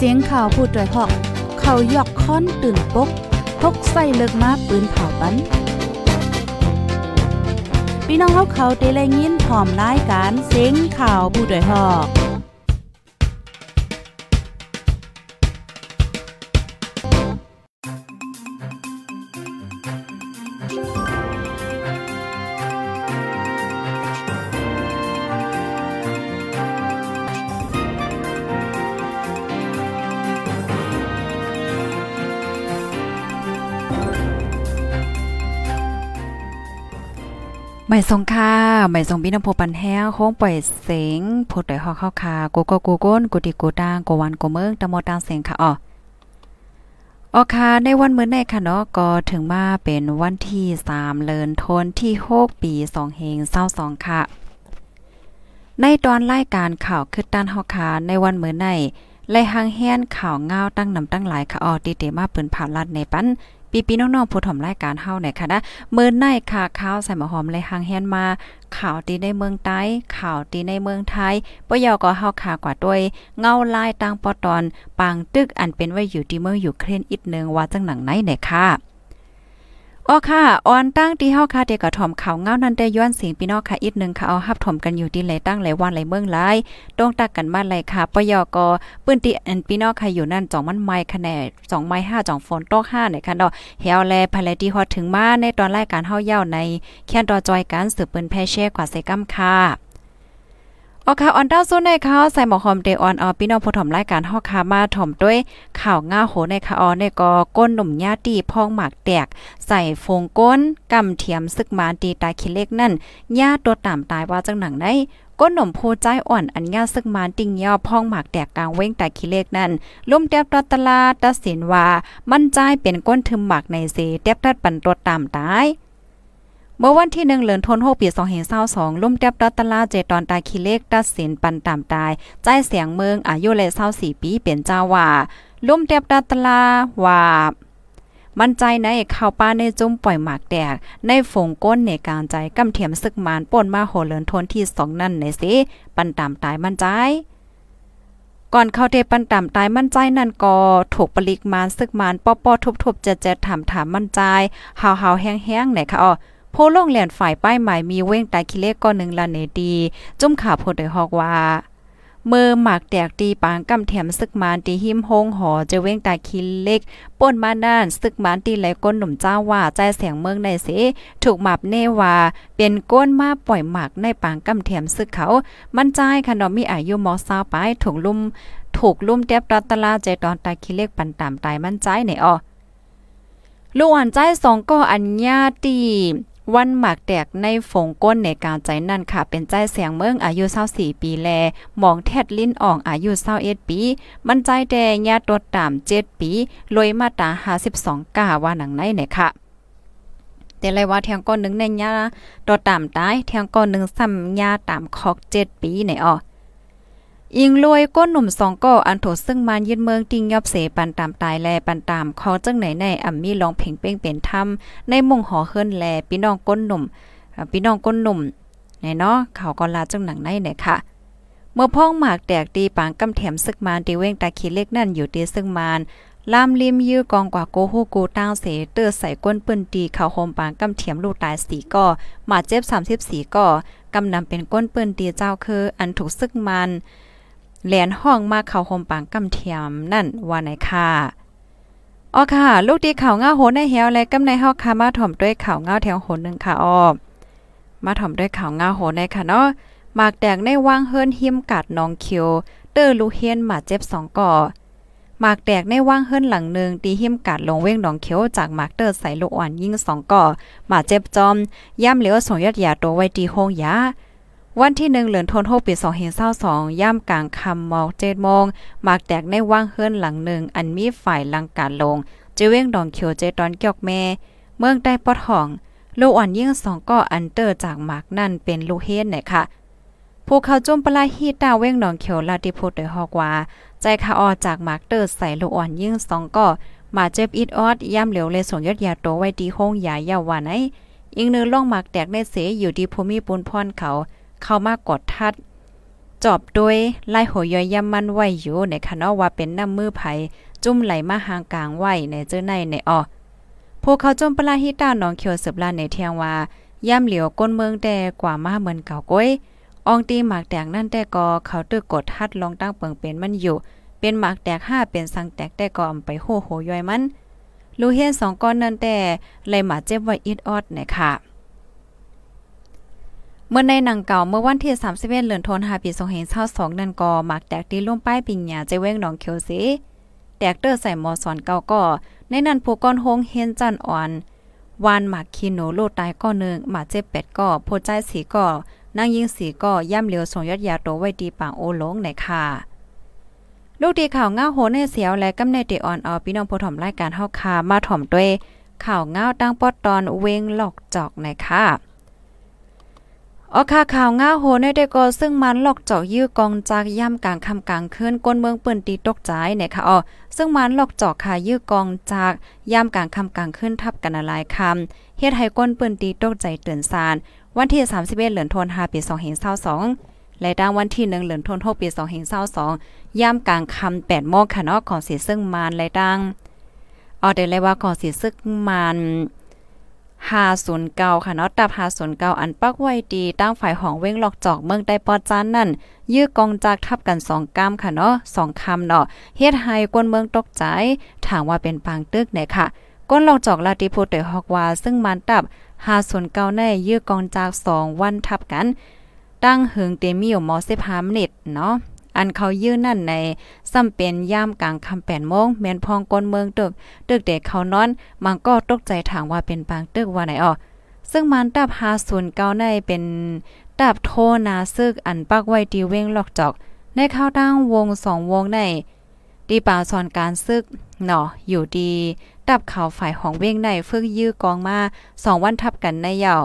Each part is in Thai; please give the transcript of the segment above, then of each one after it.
เสียงข่าวพูดด้วยหอก เขายอกค้อนตื่นปกพกใส่เลิกมาปืนเผาปันพี่น้องเขาเขาเตะเลยินพร้อมรายการเสียงข่าวผู้ด้วยหอก ไม่ทรงค่าไม่ทรงพี่น้ำโพปันแห้งโค้งปล่อยเสียงพดด้วยฮอกเข้าคาโกโกโกก้นกุติโกตางโกวันโกเมืองตะโมตางเสียงค่ะอ๋อออค่ะในวันมื้อในค่ะเนาะก็ถึงมาเป็นวันที่ 3เลินทนที่6ปี2เฮง22ค่ะ ในตอนรายการข่าวคือต้านฮอกคาในวันมื้อในไล่หางแฮนข่าวเงาตั้งนำตั้งหลายค่ะออติเตมาปิ้นผ่าลัดในปัน ปีปีน้องๆผู้ถมรายการเฮาเนี่ยค่ะนะเมื่อในค่ะข้าวใส่หมอหอมเลยหางแฮนมาข่าวตีในเมืองใต้ข่าวตีในเมืองไทยปยอก็เฮาข่ากว่าด้วยเงาลายตังปอตอน ปางตึกอันเป็นไว้อยู่ที่เมืองอยู่เครนอีกนึงว่าจังหนังไหนเนี่ยค่ะ อ๋อค่ะออนตั้งที่เฮาค่ะเด็กก็ถ่อมข่าวเงานั่นได้ย้อนเสียงพี่น้องค่ะอีกนึงค่ะเอาฮับถ่อมกันอยู่ที่ไหลตั้งไหลวันไหลเมืองหลายตรงตักกันมาไหลค่ะปยก็ปื้นติอันพี่น้องค่ะอยู่นั่นจ่องมันไม้คะแนน2ไม้5จ่องฝนตก5เนี่ยค่ะเนาะเฮาแลภายในที่ฮอดถึงมาในตอนรายการเฮาเย้าในแค่นตอจอยการสืบปืนแพเช่กว่าใส่กำค่ะ ออค่ะออนดาวโซนในข่าวใส่หมอหอมเดออนออพี่น้องผู้ถมรายการฮอกคามาถ่อมด้วยข่าวง่าโหในค่ะออในก็ก้นหนุ่มญาตีพองหมากแตก ใส่ฟงก้นกำเทียมซึกมานตีตายคิเล็กนั่นญาตัวตามตายว่าจังหนังได้ก้นหนุ่มโพใจอ่อนอันญาซึกมานติงย่อพองหมากแตกกลางเว้งตายคิเล็กนั่นลุ่มเตียบตตลาตัดสินว่า มั่นใจเป็นก้นทึมหมากในเสเตียบตัดปันตัวตามตาย เมื่อวันที่1เดือนธันวาคมปี2522ลุ่มเตียบดัตลาเจตอนตายคิเลกตัดสินปันตามตายใจเสียงเมืองอายุเลย24ปีเป็นเจ้าว่าลุ่มเตียบดัตลาว่ามั่นใจในเข้าป้าในจุ่มปล่อยหมากแตกในฝงก้นในการใจกำเทียมซึกมานป่นมาโหเลินทนที่2นั่นในสิปันตามตายมั่นใจ ก่อนเข้าเทปันตามตายมั่นใจนั่นก็ถูกปลิกมานซึกมานป้อๆทุบๆจะๆถามถามมั่นใจหาวๆแห้งๆไหนคะอ๋อ โพลงเหรียญฝ่ายป้ายหมายมีเว้งตาคิเลกก็หนึ่งละเนดีจุ่มขาโพดยฮอกว่าเมื่อหมากแตกตีปางกำแถมซึกมานตีหิมโฮงหอจะเว้งตาคิเล็กป่นมาน่านซึกมานตีไหลก้นหนุ่มเจ้าว่าใจเสียงเมืองในเสถูกหมับเนว่าเป็นก้นมาปล่อยหมากในปางกำแถมซึกเขา มันใจค่ะนาะมีอายุมอซาวไปถูกลุ่มถูกลุ่มเตียบตอตลาใจตอนตาคิเล็กปันตามตายมันใจในออลูกอ่อนใจสองก็อัญญาตี วันหมากแตกในฝงก้นในกาวใจนั่นค่ะ เป็นใจเสียงเมืองอายุ24ปีแลมองแทดลิ้นอ่องอายุ21ปี มันใจแดงญาติตดตาม7ปีลอยมาตา52กาว่าหนังไหนเนี่ยค่ะแต่เลยว่าแทงก้อนนึงในยาตดตามตายแทงก้อนนึงซ้ำยาตามคอก7ปีในอ๋อ อิงรวยก้นหนุ่มสองก่ออันโถซึ่งมันยึดเมืองติงยอบเสปันตามตายแลปันตามคอจังไหนในอ่ำมีลองเพ่งเป้งเป็นธรรมในมุ่งหอเฮิรนแลพี่น้องก้นหนุ่มพี่น้องก้นหนุ่มไหนเนาะเขาก็ลาจังหนังในเนี่ยค่ะเมื่อพ้องหมากแตกตีปางกำแถมซึกมานตีเว้งตาขีเล็กนั่นอยู่ตีซึ่งมานลามลิมยื้อกองกว่าโกโฮกูตั้งเสเตอร์ใส่ก้นปืนตีเขาโฮมปางกำเถียมลูกตายสีก่อมาเจ็บ34ก่อกำนำเป็นก้นปืนตีเจ้าคืออันถูกซึกมัน แหลนห้องมาเข้าโฮมปางกำเทียมนั่นว่าไหนค่ะอ๋อค่ะ ลูกตีข่าวเงาโหในเหียวและกำในเฮาค่ะมาถ่อมด้วยข่าวเงาแถวโหนึงค่ะอ้อมาถ่อมด้วยข่าวเงาโหในค่ะเนาะหมากแดงในว่างเฮิรนหิมกัดนองเขียวเตอร์ลูเฮียนมาเจ็บสองก่อหมากแตกในว่างเฮิรนหลังหนึ่งตีหิมกัดลงเว้งหนองเขียวจากหมากเตอร์ใส่ลูกอ่อนยิงสองก่อมาเจ็บจอมย่ำเหลียวส่งยอดยาตัวไว้ตีโฮงยา วันที่หนึ่งเหลือนทนโฮปีสองเห็นเศร้าสองย่ำกลางคำมอกเจ็ดโมงหมากแตกในว่างเฮือนหลังหนึ่ง อันมีฝ่ายลังการลงเจเว้งดองเขียวเจตอนเกียกแม่ เมืองใต้ปอดห้องลูกอ่อนยิ่งสองก็อันเตอร์จากหมากนั่นเป็นลูกเฮนเนี่ยค่ะผู้เขาจุ่มปลาฮีตาเว้งหนองเขียวลาติพุดโดยฮอกว่า ใจคาออจากหมากเตอร์ใส่ลูกอ่อนยิ่งสองก็มาเจ็บอิดออดย่ำเหลวเลยส่งยอดยาโตไว้ดีห้องยายาวาไหนอีกนึงล่องหมากแตกในเสอยู่ดีภูมิปุนพรเขา เข้ามากดทัด จอบด้วยไล่หัวย่อยย่ำมันไว้อยู่ในคะเนาะว่าเป็นน้ำมือไผจุ่มไหลมาหางกลางไว้ในเจ้อในในออพวกเขาจมปลาฮิต้าน้องเขียวสืบลาในเทียงว่าย่ำเหลียวก้นเมืองแต่กว่ามาเหมือนเก่าก้อยอองตีหมากแตกนั่นแต่ก็เขาตึกกดทัดลองตั้งเปิงเป็นมันอยู่ เป็นหมากแตกห้าเป็นสังแตกแต่ก็อำไปโหโหย่อยมัน ลูเฮียนสองก้อนนั่นแต่เลยหมาเจ็บไว้อิดออดเนี่ยค่ะ เมื่อในหนังเก่าเมื่อวันที่31เดือนธันวาคมปี2522นั่นก็หมักแตกตีลงป้ายปิงหยาใจเว้งหนองเขียวสิแตกเตอร์ใส่หมอสอนเก่าก็ ในนั้นผู้ก้อนโฮงเฮนจันอ่อนวานหมักคีโนโลตายก็หนึ่งหมาเจ็บเป็ดก็โพใจสีก็นางยิงสีก็ย่ำเหลียวส่งยอดยาโตไว้ดีปางโอหลงในค่ะลูกดีข่าวง้าโหนในเสียวและกำในเดอ่อนเอาพี่น้องผู้ถ่อมรายการเฮาคามาถ่อมด้วยข่าวง้าตั้งปอดตอนเวงหลอกจอกในค่ะ ออคาข่าวง้าโหในได้ก็ซึ่งมันหลอกเจอกยื้อกองจากย่ำกลางคำกลางคืนก้นเมืองเปิ้นตีตกใจเนี่ยค่ะอ๋อซึ่งมันหลอกเจอกค่ะยื้อกองจากย่ำกลางคำกลางคืนทับกันหลายคำเฮ็ดให้ก้นเปิ้นตีตกใจเตือนซานวันที่ 31เดือนธันวาปี2522และดังวันที่1เดือนธันวาคมปี2522ย่ำกลางคำ8โมงค่ะเนาะของสิซึ่งมันและดังออได้เลยว่าของสิซึ่งมัน 509ค่ะเนาะตับ509อันปักไว้ดีตั้งฝ่ายของเว้งหลอกจอกเมืองได้ปอจานนั่น ยื้อกองจากทับกัน2ก้ามค่ะเนาะ2คำเนาะเฮ็ดให้กวนเมืองตกใจถามว่าเป็นปางตึกไหนค่ะก้นหลอกจอกลาติโพเตฮอกว่า ซึ่งมันตับ509ในยื้อกองจาก 2 วันทับกัน ตั้งหึงเตมีอยู่ม15มินิตเนาะ อันเขายื้อนั่นในซ้ำเป็นย่ามกลางคำแปดโมงแม่นพองกนเมืองตึกตึกเด็กเขานอนมันก็ตกใจถามว่าเป็นปางตึกว่าไหนอ๋อซึ่งมันตับ50เก้าในเป็นตับโทนาซึกอันปักไว้ดีเว้งลอกจอก ในข้าวตั้งวงสองวงในดีป่าสอนการซึกเนาะอยู่ดีตับข่าวฝ่ายของเว้งในฝึกยื้อกองมาสองวันทับกันในหยา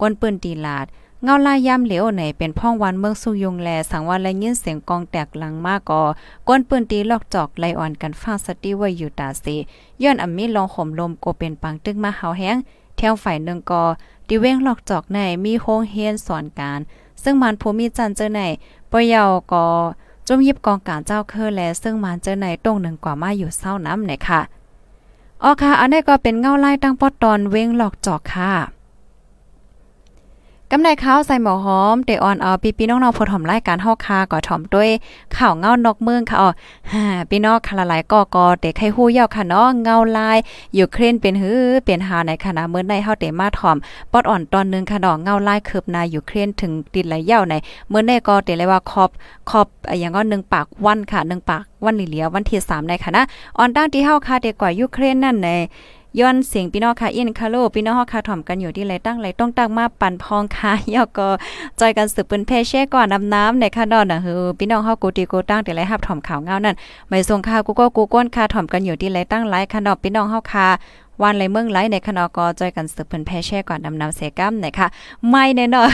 กวนปืนตีลาด เงาลายย่ำเหลวไหนเป็นพ่องวันเมืองสุยงแล สังว่าและยินเสียงกองแตกหลังมากก่อก้นปืนตีลอกจอกไลอ่อนกันฟ้าสติไว้อยู่ตาสีย้อนอำมีลองข่มลมโกเป็นปังตึกมาเฮาแห้งแถวฝ่ายหนึ่งกอดิเว้งลอกจอกในมีโฮงเฮียนสอนการ ซึ่งมันภูมิจันเจอในปยาวกอจมยิบกองการเจ้าเคอแล ซึ่งมันเจอในตรงหนึ่งกว่ามาอยู่เศร้าน้ำไหนค่ะอ๋อค่ะ อันนี้ก็เป็นเงาไล่ตั้งปอดตอนเว้งหลอกจอกค่ะ กำไดข้าวใส่หมอหอมเตออนเอาปีพี่น้องๆผู้ถ่อมรายการเฮาคาก่อถ่อมด้วยข่าวเงานกเมืองค่ะอ๋อฮ่าพี่น้องคละหลายก็ก็เตไข่ฮู้ยาวค่ะเนาะเงาลายยูเครนเป็นหือเป็นหาในขณะเมื่อในเฮาเตมาถอมปอดอ่อนตอนนึงค่ะเนาะเงาลายคืบนายูเครนถึงติดไหลยาวในเมื่อในก็เตเลยว่าคอบคอบอย่างก็1ปากวันค่ะ1ปากวันเหลียววันที่3ในค่ะนะออนตั้งที่เฮาคาเตกว่ายูเครนนั่นใน ย้อนเสียงพี่น้องค่ะอินคาโลพี่น้องค่ะถ่อมกันอยู่ที่ไรตั้งไรต้องตั้งมาปั่นพองค่ะยอก็จอยกันสืบปืนเพเช่ก่อนนำน้ำในค่ะดอนน่ะคือพี่น้องเฮากูตีกูตั้งแต่ไรหับถ่อมข่าวเงานั่นไม่ส่งค่ะกูก็กูก้นค่ะถ่อมกันอยู่ที่ไรตั้งไรค่ะดอกพี่น้องเฮาค่ะ วันไรเมืองไรในคณะกอจอยกันสืบเพิ่นแพ่แช่ก่อนนำนำเสกัมนะคะไม่แน่นอน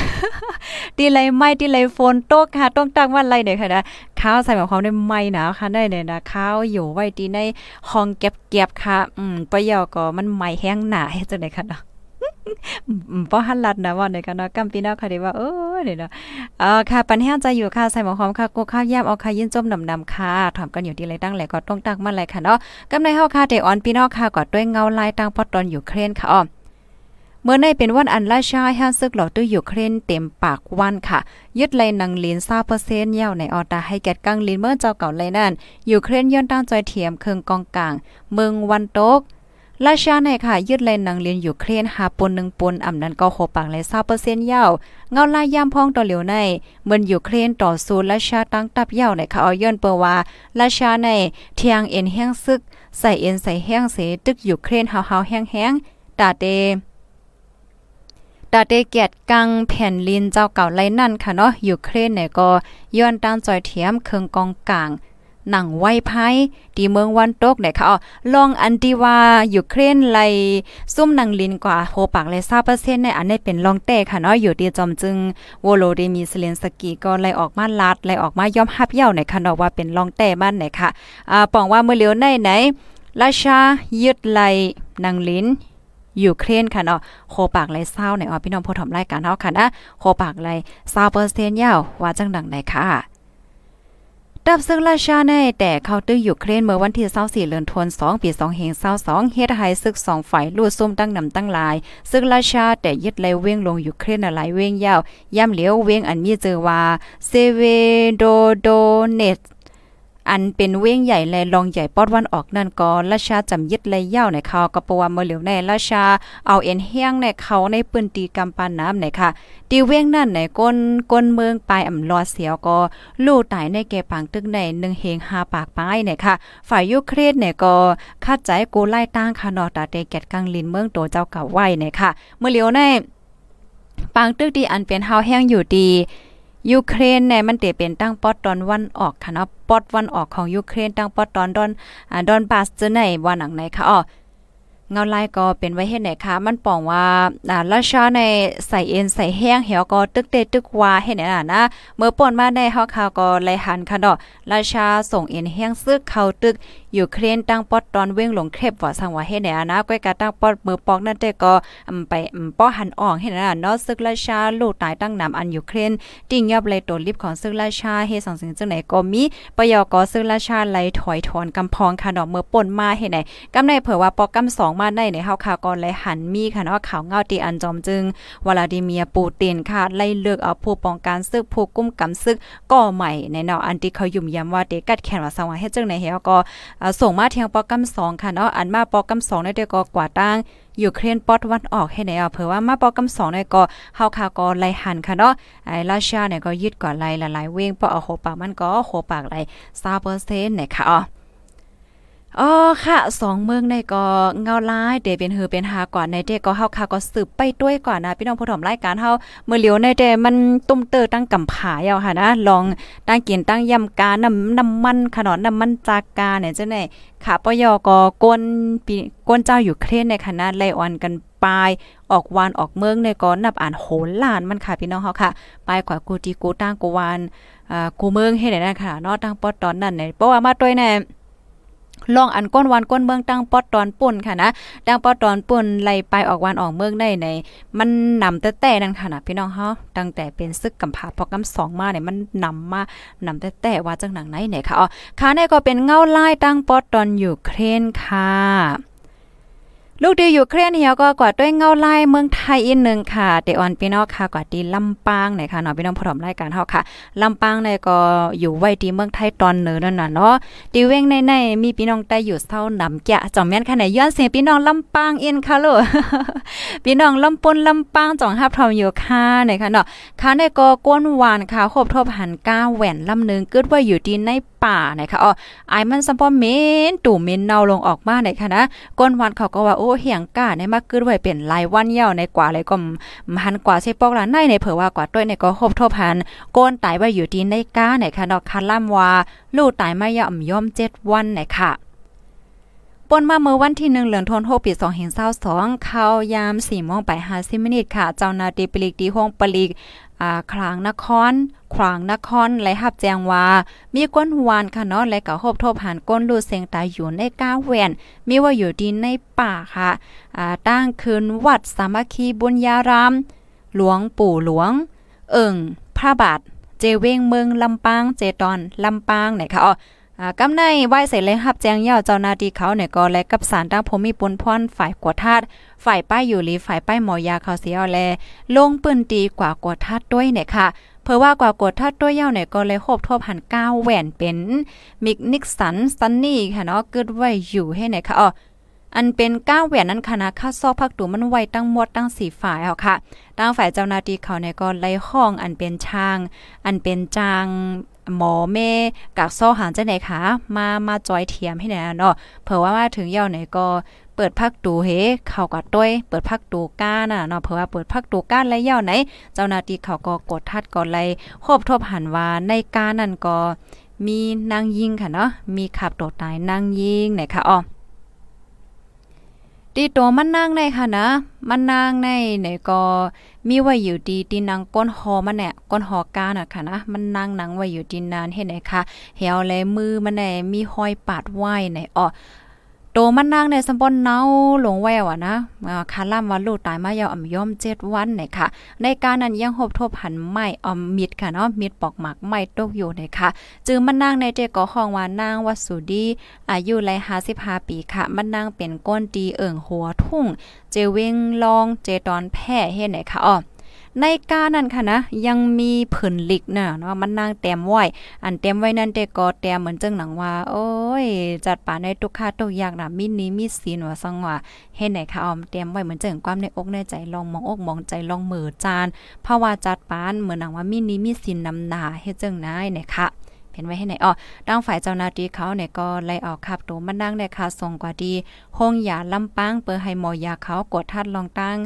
ดีไรไม่ดีไรฝนตกค่ะต้องตั้งวันไรเนี่ยค่ะนะข้าวใส่หมายความได้ไม่นะค่ะได้เนี่ยนะข้าวอยู่ไว้ดีในห้องเก็บๆค่ะ อืมปะยอก็มันไม่แห้งหนาให้จังได๋ค่ะเนาะ ป้อหันลัดนะว่าในกันเนาะกัมปีนาค่ะดีว่าเออเนี่ยเนาะเอ่อค่ะ ปัญหาใจอยู่ค่ะ ใส่หมอหอมค่ะกูข้าวย่ำเอาค่ะยินจมนำนำค่ะถามกันอยู่ที่ไรตั้งแหลก็ต้องตักมาเลยค่ะเนาะกำในเฮาค่ะเดออนปีนอกค่ะก็ด้วยเงาลายตั้งพอตอนอยู่เครนค่ะอ้อเมื่อในเป็นวันอันราชายฮันซึกหลอตื้ออยู่เครนเต็มปากวันค่ะ ยึดเลยนังลิน20%ยาวในออตาให้แกดกังลินเมื่อเจ้าเก่าเลนั่นอยู่เครนย้อนตั้งจอยเทียมเคืองกองกลาง เมืองวันโตก ราชาในค่ะ ยึดเลนนังเรียนอยู่เครนหาปนหนึ่งปนอ่ำนั้นก็โคปังเลยเศร้าเปอร์เซ็นต์ยาวเงาลายยามพ้องต่อเหลียวในเหมือนอยู่เครนต่อสู้ราชาตั้งตับยาวในค่ะเอาย้อนเปว่าราชาในเทียงเอ็นแห้งซึก ใส่เอ็นใส่แห้งเสตึกอยู่เครนเฮาๆแห้งๆตาเตตาเตเกียดกังแผ่นลินเจ้าเก่าไรนั่นค่ะเนาะอยู่เครนเนี่ยก็ย้อนตั้งจอยเทียมเคืองกองกลาง หนังไว้ไพ่ที่เมืองวันตกเนี่ยค่ะอ๋อลองอันที่ว่ายูเครนไลซุ่มนังลินกว่าโหปากเลย20%ในอันนี้เป็นลองเต้ค่ะเนาะอยู่ที่จอมจึงโวโลเดมีเซเลนสกีก็ไลออกมาลาดไลออกมายอมรับเย้าในค่ะเนาะว่าเป็นลองเต้มันไหนค่ะอ่าปองว่าเมื่อเลียวในไหนราชายึดไลนังลินยูเครนค่ะเนาะโคปากไรเศร้าในอ๋อพี่น้องผู้ถมรายการเฮาค่ะนะโคปากไร20%ยาวว่าจังดังไหนค่ะ ดับซึ่งราชาในแต่เขาตึกอยู่เครนเมื่อวันที่24เดือนธันวาคมปี2022เฮ็ดให้ศึกสองฝ่ายลู่ซุ่มตั้งนำตั้งหลาย ซึ่งราชาแต่ยึดไลเว้งลงอยู่เครนหลายเว้งยาวย่ำเหลียวเว้งอันมีเจอว่าเซเวโดโดเนต อันเป็นเว้งใหญ่และรองใหญ่ปอดวันออกนั่นก็ราชาจำยึดเลยยาในเขาก็ปว่าเมื่อเหลียวในราชาเอาเอ็นเฮียงในเขาในปืนตีกำปานน้ำในค่ะตีเว้งนั่นในก้นก้นเมืองปลายอ่ำรอเสียวก็ลู่ตายในแกปังตึกในหนึ่งเฮงหาปากป้ายเนี่ยค่ะ ฝ่ายยูเครนเนี่ยก็คาดใจกูไล่ตั้งคานอตาเตแกตกังลินเมืองโตเจ้าเก่าไว้เนี่ยค่ะ เมื่อเหลียวในปังตึกดีอันเป็นเฮาแห้งอยู่ดี ยูเครนเนี่ยมันเตเป็นตั้งปอดตอนวันออกค่ะเนาะปอดวันออกของยูเครนตั้งปอดตอนดอนอ่าดอนบาสเจะไหนวันหนังไหนค่ะอ๋อ เงาลายก็เป็นไว้เฮ็ดไหนคะมันปองว่าอ่าราชาในใส่เอ็นใส่แห้งเหี่ยวก็ตึกเตตึกวาเฮ็ดไหนน่ะนะเมื่อป่นมาได้เฮาข่าวก็ไลหันค่ะเนาะราชาส่งเอ็นแห้งซึกเข้าตึกอยู่เครนตั้งปอดตอนเว้งหลงเครบว่าสังว่าเฮ็ดไหนนะก้อยกะตั้งปอดมือปอกนั่นแต่ก็ไปป้อหันอ่องเฮ็ดน่ะเนาะซึกราชาลูกตายตั้งนำอันยูเครนติ่งยับเลยตัวลิบของซึกราชาเฮ็ดสังสิงจังไหนก็มีปยกซึกราชาไหลถอยถอนกำพองค่ะเนาะเมื่อป่นมาเฮ็ดไหนกำในเผอว่าปอกำ2มาได้ในเฮาข่าวก่อนเลยหันมีค่ะเนาะข่าวเงาตีอันจอมจึงวลาดิเมียปูตินค่ะไล่เลือกเอาผู้ป้องกันซึกผู้กุ้มกำซึกก่อใหม่ในเนาะอันที่เขายุ่มย้ำว่าเด็กกัดแขนว่าสังว่าเฮ็ดจังไหนเฮาก็ส่งมาเทียงปอกำ2ค่ะเนาะอันมาปอกำ2ได้เดก็กว่าตั้งยูเครนปอดวันออกให้ไหนเอาเผื่อว่ามาปอกำสองในก็เฮาคาก็ไล่หันค่ะเนาะไอ้ราชาเนี่ยก็ยึดก่อนไล่หลายๆเว้งปอเอาโหปากมันก็โหปากไล่20%เนี่ยค่ะอ๋อ อ๋อค่ะสองเมืองในก็เงาลายเดเป็นหือเป็นหาก่อนในเดก็เฮาค่ะก็สืบไปด้วยก่อนนะพี่น้องผู้ถมรายการเฮาเมื่อเหลียวในเดมันตุ้มเตอตั้งกำผายเอาค่ะนะลองตั้งกินตั้งยำกาน้ำน้ำมันขนอนน้ำมันจากกาเนี่ยจังได๋ค่ะปยก็ก้นปีก้นเจ้าอยู่เครนในคณะไลออนกันปลายออกวานออกเมืองในก็นับอ่านโหนลานมันค่ะพี่น้องเฮาค่ะปายกว่ากูตีกูตั้งกูวานอ่ากูเมืองเฮ็ดได้ค่ะเนาะตั้งปอตอนนั้นเนี่ยเพราะว่ามาด้วยแน่ ลองอันก้นวันก้นเมืองตั้งปอดตอนป่นค่ะนะตั้งปอดตอนป่นไล่ไปออกวันออกเมืองได้ใน มันนำแต่แต่นั่นค่ะนะพี่น้องเฮาตั้งแต่เป็นซึกกำผาพอกำสองมาเนี่ยมันนำมานำแต่แต่ว่าจังหนังไหนเนี่ยค่ะอ๋อค่ะนี่ก็เป็นเงาไล่ตั้งปอดตอนอยู่เครนค่ะ ลูกดีอยู่เครียนเหี่ยวก็กว่าด้วยเงาไลายเมืองไทยอีกนึงค่ะเดออนพี่น้องค่ะกว่าดีลำปางไหนค่ะเนาะพี่น้องพร้อมรายการเฮาค่ะลำปางเนี่ยก็อยู่ไว้ที่เมืองไทยตอนเหนือนั่นน่ะเนาะดีเว้งในในมีพี่น้องใต้อยู่เท่านำแกะจองแม่นค่ะไหนย้อนเสียงพี่น้องลำปางเอ็นค่ะลูกพี่น้องลำปนลำปางจ่องฮับทอมอยู่ค่ะไหนค่ะเนาะค่ะในก็ก้นหวานค่ะครบทบหันก้าแหวนลำนึงเกิดว่าอยู่ที่ในป่าไหนะคะอ๋อไอ้มันซัมปอเมนตู่เมนเนาลงออกมาไหนค่ะนะก้นหวันเขาก็ว่าโอ้เหียงก้าในมากขึ้นไว้เป็นรายวันยาวในกว่าเลยก็หันกว่าใช่ปอกละในในเผื่อว่ากว่าต้วยในก็ครบทบหันโกนตายไว้อยู่ดีในก้าในค่ะเนาะคันล่ำว่า ลูกตายไม่ยอมย่อมเจ็ดวันในค่ะ ปนมาเมื่อวันที่หนึ่งเหลือนทนโฮปีสองเห็นเศร้าสองข้ายามสี่โมงไปห้าสิมินิทค่ะ เจ้านาตีปลิกดีห้องปลิกอ่าคลางนครขวางนครและหับแจงว่า มีก้นหวานค่ะเนาะและก็หบทบหันก้นลูเสียงตายอยู่ในก้าแหวนมีว่าอยู่ดีในป่าค่ะอ่าตั้งคืนวัดสามัคคีบุญญาราม หลวงปู่หลวง เอิงพระบาท เจเวงเมืองลำปางเจตอนลำปางไหนคะอ๋อ กำในไหวเสร็จเลยรับแจ้งย่อเจ้าหน้าที่เขาเนี่ยก็และกับสารตั้งพมีปุนพรฝ่ายกวดทาดฝ่ายป้ายอยู่ลีฝ่ายป้ายหมอยาเขาเสียอาแลลงปืนตีกว่ากวดทาดด้วยเนี่ยค่ะเพราะว่ากว่ากดทัดตัวเย้าเนี่ยก็เลยโคบทบหันก้าวแหวนเป็นมิกนิกสันซันนี่ค่ะเนาะเกิดไว้อยู่ให้ไหนค่ะอ๋ออันเป็นก้าวแหวนนั้นคณะค่าซอกพักตูมันไวตั้งหมดตั้งสีฝ่ายเอาค่ะตั้งฝ่ายเจ้าหน้าที่เขาเนี่ยก็ไล่ห้องอันเป็นช่าง อันเป็นจาง หมอแม่กักซ้อหางจังไหนคะมามาจอยเทียมให้แน่เนาะเผื่อว่ามาถึงเย่าไหนก็เปิดพักดูเฮเข้ากับต้วยเปิดพักดูก้าน่ะเนาะเผื่อว่าเปิดพักดูก้านและเย่าไหน เจ้าหน้าที่เขาก็กดทัดก่อนไล่ครบทบหันว่าในก้านั่นก็มีนางยิงค่ะเนาะมีขับโดดตายนางยิงไหนคะอ๋อ ตีตัวมันนางในค่ะนะ มันนางในไหนก็มีไว้อยู่ดีตีนางก้นหอมันเนี่ยก้นหอกาน่ะค่ะนะ มันนางนางไว้อยู่ดีนานเห็นไหนคะเหี่ยวเลมือมันแน่มีห้อยปาดไหวไหนอ๋อ โตมันนางในสมบอนเนาหลงแววอะนะคาล่ำว่าลูกตายมายาวอ่ำย่อมเจ็ดวันเนี่ยค่ะ ในการนั้นยังหบทบหันไม้ออมมิดค่ะเนาะมิดปอกหมักไม้ตกอยู่เนี่ยค่ะ จึงมันนางในเจก็ห้องว่านางวัสุดีอายุไล55ปีค่ะ มันนางเป็นก้นดีเอิ่งหัวทุ่ง เจเวงลองเจตอนแพ้เฮ็ดไหนค่ะอ้อ ในกานั้นค่ะนะ ยังมีผืนหลิกเนาะเนาะมันนางแต้มไว้อันเต็มไว้นั่นแต่ก็แต้มเหมือนจังหนังว่า โอ้ย จัดป่าในทุกค่าทุกอย่างน่ะมีนี้มีศีลว่าสังว่าเฮ็ดไหนค่ะออมเต็มไว้เหมือนจังความในอกในใจลองมองอกมองใจลองมือจานเพราะว่าจัดปานเหมือนหนังว่ามีนี้มีศีลนำหน้าเฮ็ดจังนายเนี่ยค่ะเห็นไว้ให้ไหนอ๋อดังฝ่ายเจ้าหน้าที่เขาเนี่ยก็ไล่ออกขับตัวมันนั่งได้ค่ะส่งกว่าดีห้องยาลำปางเปิดให้หมอยาเขากดทัดลองตั้ง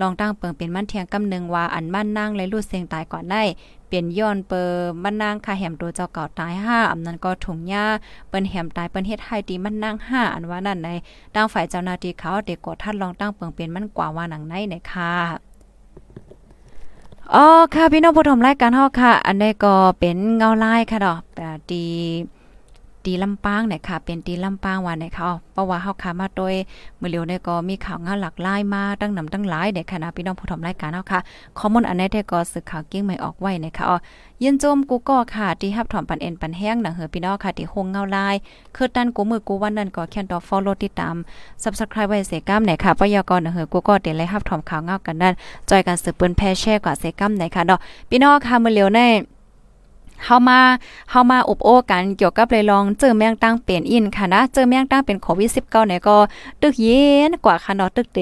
ลองตั้งเปิงเป็นมันเทียงกำนึงว่าอันมั่นนางและลูดเสียงตายก่อนได้เปลี่ยนย้อนเปิมันนางคาแหมตัวเจ้าเก่าตายห้าอำนั้นก็ถุงหญ้าเปิ้นแหมตายเปิ้นเฮ็ดให้ดีมันนางห้าอันว่านั่นในดังฝ่ายเจ้าหน้าที่เขาเด็กกดทัดลองตั้งเปิงเป็นมันกว่าว่าหนังในในค่ะอ๋อค่ะพี่น้องผู้ชมรายการเฮาค่ะ อันนี้ก็เป็นเงาลายค่ะดอกแต่ดี ตีลำปางเนี่ยค่ะ เป็นตีลำปางวันเนี่ยค่ะเพราะว่าเฮาขามาโดยมื้อเร็วเนี่ยก็มีข่าวงานหลากหลายมาตั้งนำตั้งหลายเนี่ยค่ะนะพี่น้องผู้ชมรายการเฮาค่ะข้อมูลอันนี้ได้ก็สึกข่าวกิ้งใหม่ออกไว้นะคะอ๋อยินโจมกูก็ค่ะที่ฮับถอมปันเอ็นปันแห้งหนังเหือพี่น้องค่ะที่คงเงาลายคือตันกูมือกูวันนั้นก็แค่นต่อ follow ติดตาม subscribe ไว้เสก้ามไหนค่ะปยกรหนังเหือกูก็เดี๋ยวไล่ฮับถอมข่าวเงากันนั่นจอยกันสืบเปิ้นแพร่แชร์กว่าเสก้ามไหนค่ะเนาะพี่น้องค่ะมื้อเร็วใน เฮามาเฮามาอบโอ้กันเกี่ยวกับเลยลองเจอแมงตั้งเป็นอินค่ะนะ เจอแมงตั้งเป็นโควิด19เนี่ยก็ตึกเย็นกว่าค่ะเนาะตึกเต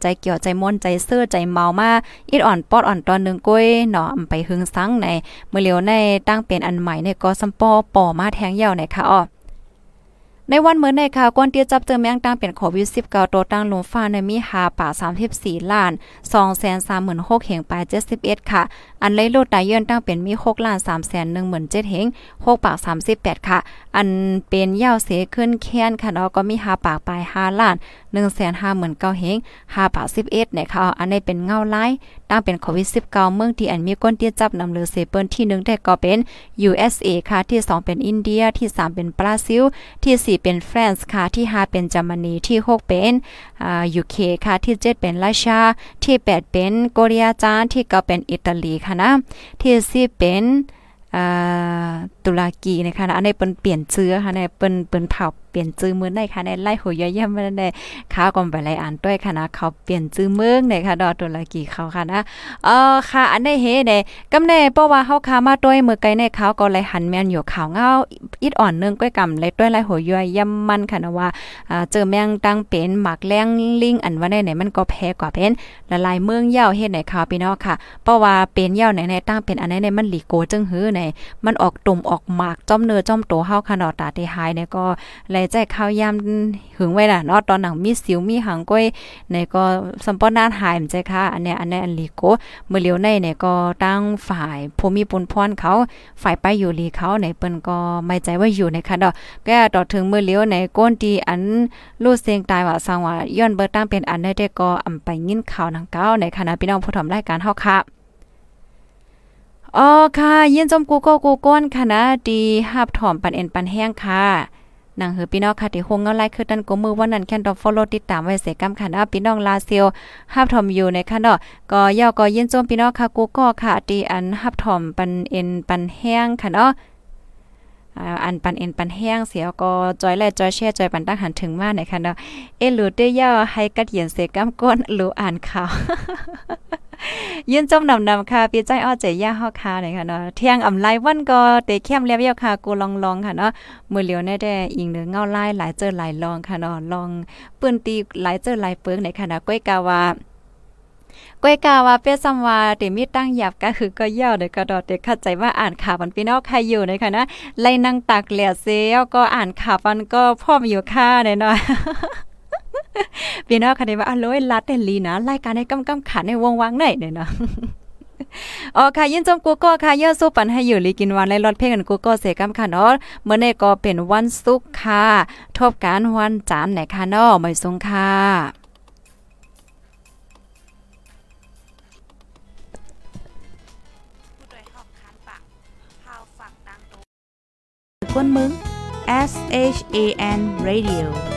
ใจเกี่ยวใจม่วนใจเสื้อใจเมามาอิดอ่อนปอดอ่อนตอนนึงก้อยเนาะไปหึงซังในเมื่อเร็วในตั้งเป็นอันใหม่เนี่ยก็ซัมปอปอมาแทงยาวในค่ะอ้อ ในวันเมื่อในข่าวก้นเตียจับเจอแมงตั้งเป็นโควิด19ตัวตั้งลมฟ้าในมีหาป่า 34 ล้าน236,000เหงปลาย71 ค่ะ อันเลยโลดตายเยื่นตั้งเป็นมี6ล้าน3แสน17,000เหง6ปาก 38 ค่ะ อันเป็นยาวเสขึ้นแค้นค่ะเนาะก็มีหาปากปลาย5ล้าน159,000เหง5ปาก 11เนี่ยค่ะอันนี้เป็นเงาไล่ตั้งเป็นโควิด19เมืองที่อันมีก้นเตียจับนำเลือเซเปิลที่1ได้ก็เป็น USA ค่ะที่ 2 เป็นอินเดียที่ 3 เป็นบราซิลที่4เป็นฟรานซ์ค่ะ ที่5เป็นเยอรมนีที่ 6 เป็นอ่ายูเคค่ะ ที่ 7 เป็นรัสเซียที่ 8 เป็นเกาหลีจานที่9เป็นอิตาลีค่ะนะที่10เป็นอ่าตุรกีนะคะอันนี้เปิ้นเปลี่ยนเชื้อค่ะในเปิ้นเปิ้นเผาเปลี่ยนจื้อมือได้ค่ะในไล่หัวย่อยๆมาได้ข้าวก่อนไปไล่อ่านด้วยค่ะนะเขาเปลี่ยนจื้อเมืองในค่ะดอกตุรกีเขาค่ะนะเออค่ะอันนี้เฮเด้กำแน่เพราะว่าเฮาคามาด้วยมือไกลในเขาก็เลยหันแม่นอยู่ขาวเงาอิดอ่อนนึงก้อยกำเลยด้วยไล่หัวย่อยย่ำมันค่ะนะว่าเจอแมงตั้งเป็นหมักแรงลิงอันว่าได้ไหนมันก็แพ้กว่าเป็นละลายเมืองเยาเฮ็ดไหนค่ะพี่น้องค่ะ เพราะว่าเป็นเยาวไหนในตั้งเป็นอันไหนในมันหลีโกจึงหื้อในมันออกตุ่มออกหมากจ้อมเนื้อจ้อมโตเฮาค่ะดอตาที่หายเนี่ยก็เลใจข้าวยามหึงไว้ล่ะเนาะตอนหนังมีสิวมีหังก้อยในก็สัมปนานหายมใจค่ะอันเนี้ยอันนี้อันลีโกเมื่อเลียวในเนี่ยก็ตั้งฝ่ายภูมิปุนพรเขาฝ่ายไปอยู่ลีเขาในเปิ้นก็ไม่ใจว่าอยู่ในค่ะดอกก็ต่อถึงเมื่อเลียวในก้นดีอันลูกเสียงตายว่าสังว่าย้อนเบอร์ตั้งเป็นอันได้ก็อำไปยินข่าวนังเก้าในคณะพี่น้องผู้ทำรายการเฮาค่ะอ๋อค่ะยินจมกูโกกูก้นค่ะนะดีหับถอมปันเอ็นปันแห้งค่ะ นางเฮือพี่น้องค่ะที่คงเงาไล่คือดันกมือวันนั้นแค่นดอกฟอลโลติดตามไว้เสกำค่ะนะพี่น้องลาเซียวฮับถอมอยู่ในค่ะเนาะก็ย่อก็ยินโจมพี่น้องค่ะกูก็ค่ะตีอันฮับถอมปันเอ็นปันแห้งค่ะเนาะอันปันเอ็นปันแห้งเสียก็จอยแลจอยแช่จอยปันตั้งหันถึงมาไหนคะเนาะเอหลูเตย่าให้กัดเย็นเสกำก้นหลูอ่านข่าว ยืนจมนำนำค่ะพี่ใจอ้อใจย่าฮอคาเลยค่ะเนาะเที่ยงอ่ำไลวันก็เตะเข้มเลียบเยาค่ะกูลองลองค่ะเนาะมือเหลียวแน่แด่อิงเนื้อเงาไล่หลายเจอหลายลองค่ะเนาะลองปืนตีหลายเจอหลายเปิงในค่ะนะก้อยกาวาก้อยกาว่าเป้ซัมวาเตมีตั้งหยับก็คือก็ย่อเด้ก็ดอเตเข้าใจว่าอ่านข่าวมันพี่น้องใครอยู่ในค่ะนะไล่นั่งตักเหลี่ยเซลก็อ่านข่าวมันก็พร้อมอยู่ค่ะเนาะ พี่น้องค่ะได้ว่าอร่อยลัดเดลีนะรายการในกำกำขันในวงวางไหนเนี่ยเนาะอ๋อค่ะยินจมกูก็ค่ะเยอะสู้ปันให้อยู่ลีกินวันในรถเพลงกันกูก็เสกำค่ะเนาะเมื่อในก็เป็นวันศุกร์ค่ะทบการวันจันทร์ไหนค่ะเนาะไม่สงค่ะกวนมึง S H A N Radio